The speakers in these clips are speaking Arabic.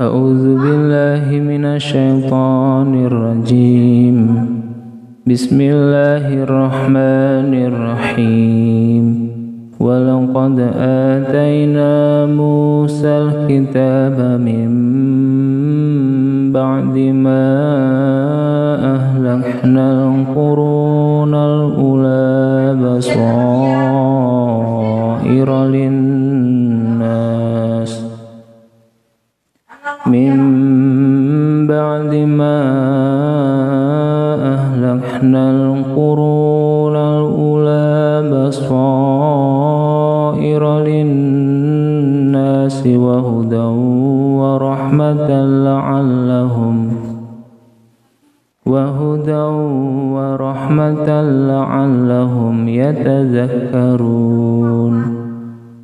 أعوذ بالله من الشيطان الرجيم. بسم الله الرحمن الرحيم. ولقد آتينا موسى الكتاب من بعد ما أهلكنا القرون الأولى بصائر للناس من بعد ما أهلكنا القرون الأولى بصائر للناس وهدى ورحمة لعلهم وهدى ورحمة لعلهم يتذكرون.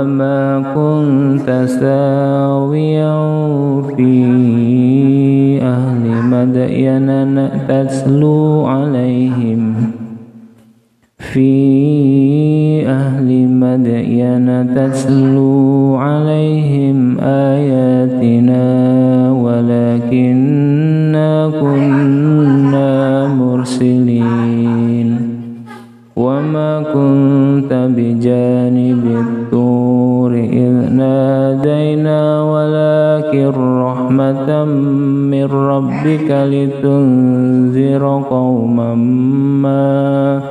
وما كنت ساويا في أهل مدين تتلو عليهم. في أهل مدين تتلو عليهم آياتنا ولكننا كنا مرسلين. وما كنت بجانب ولكن رحمة من ربك لتنذر قوما ما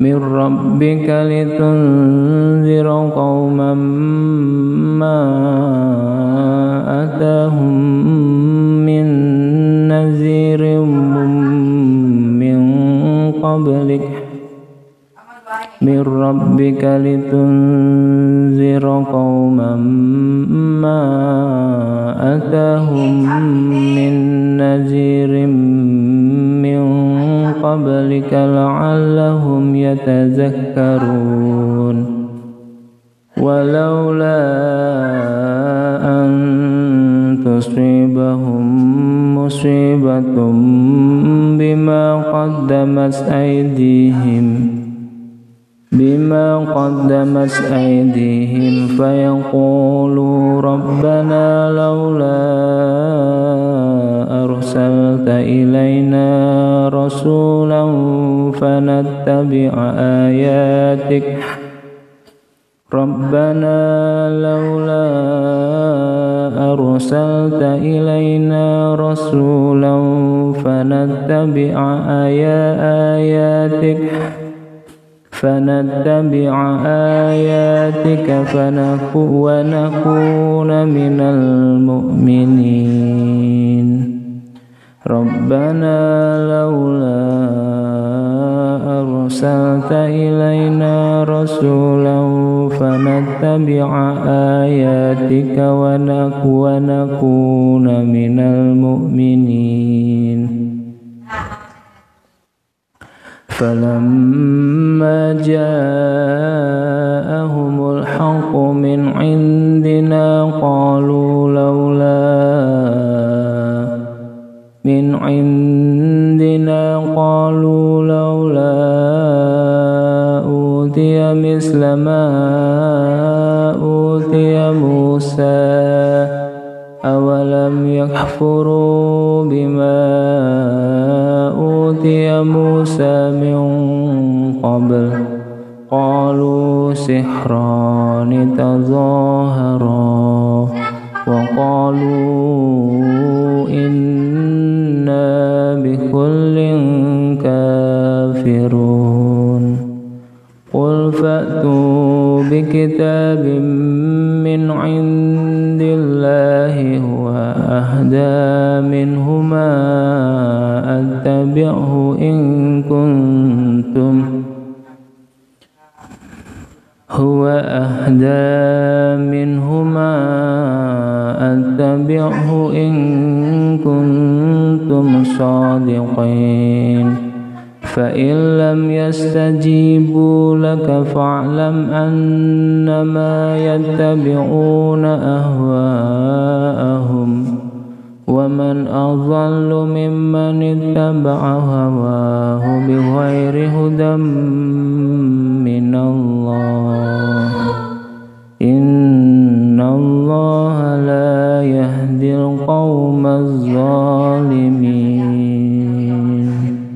من ربك لتنذر قوما ما أتاهم من نذير من قبلك من ربك لتنذر قوما ما أتاهم من نذير من قبلك لعلهم يتذكرون ولولا أن تصيبهم مصيبة بما قدمت أيديهم بما قدمت أيديهم فيقولوا ربنا لولا أرسلت إلينا رسولا فنتبع آياتك. ربنا لولا أرسلت إلينا رسولا فنتبع آياتك. فنتبع آياتك ونكون من المؤمنين. ربنا لولا أرسلت إلينا رسولا فنتبع آياتك ونكون من المؤمنين. فلما جاءهم الحق من عندنا قالوا لولا من عندنا قالوا لولا أوتي مثل ما أوتي موسى. أولم يكفروا قبل قالوا سحران تظاهرا وقالوا إنا بكل كافرون قل فأتوا بكتاب من عند الله هو أهدى منهما أتبعه إن هو أهدى منهما فاتبعه إن كنتم صادقين. فإن لم يستجيبوا لك فاعلم أنما يتبعون أهواءهم. ومن أضل ممن اتبع هواه بغير هدى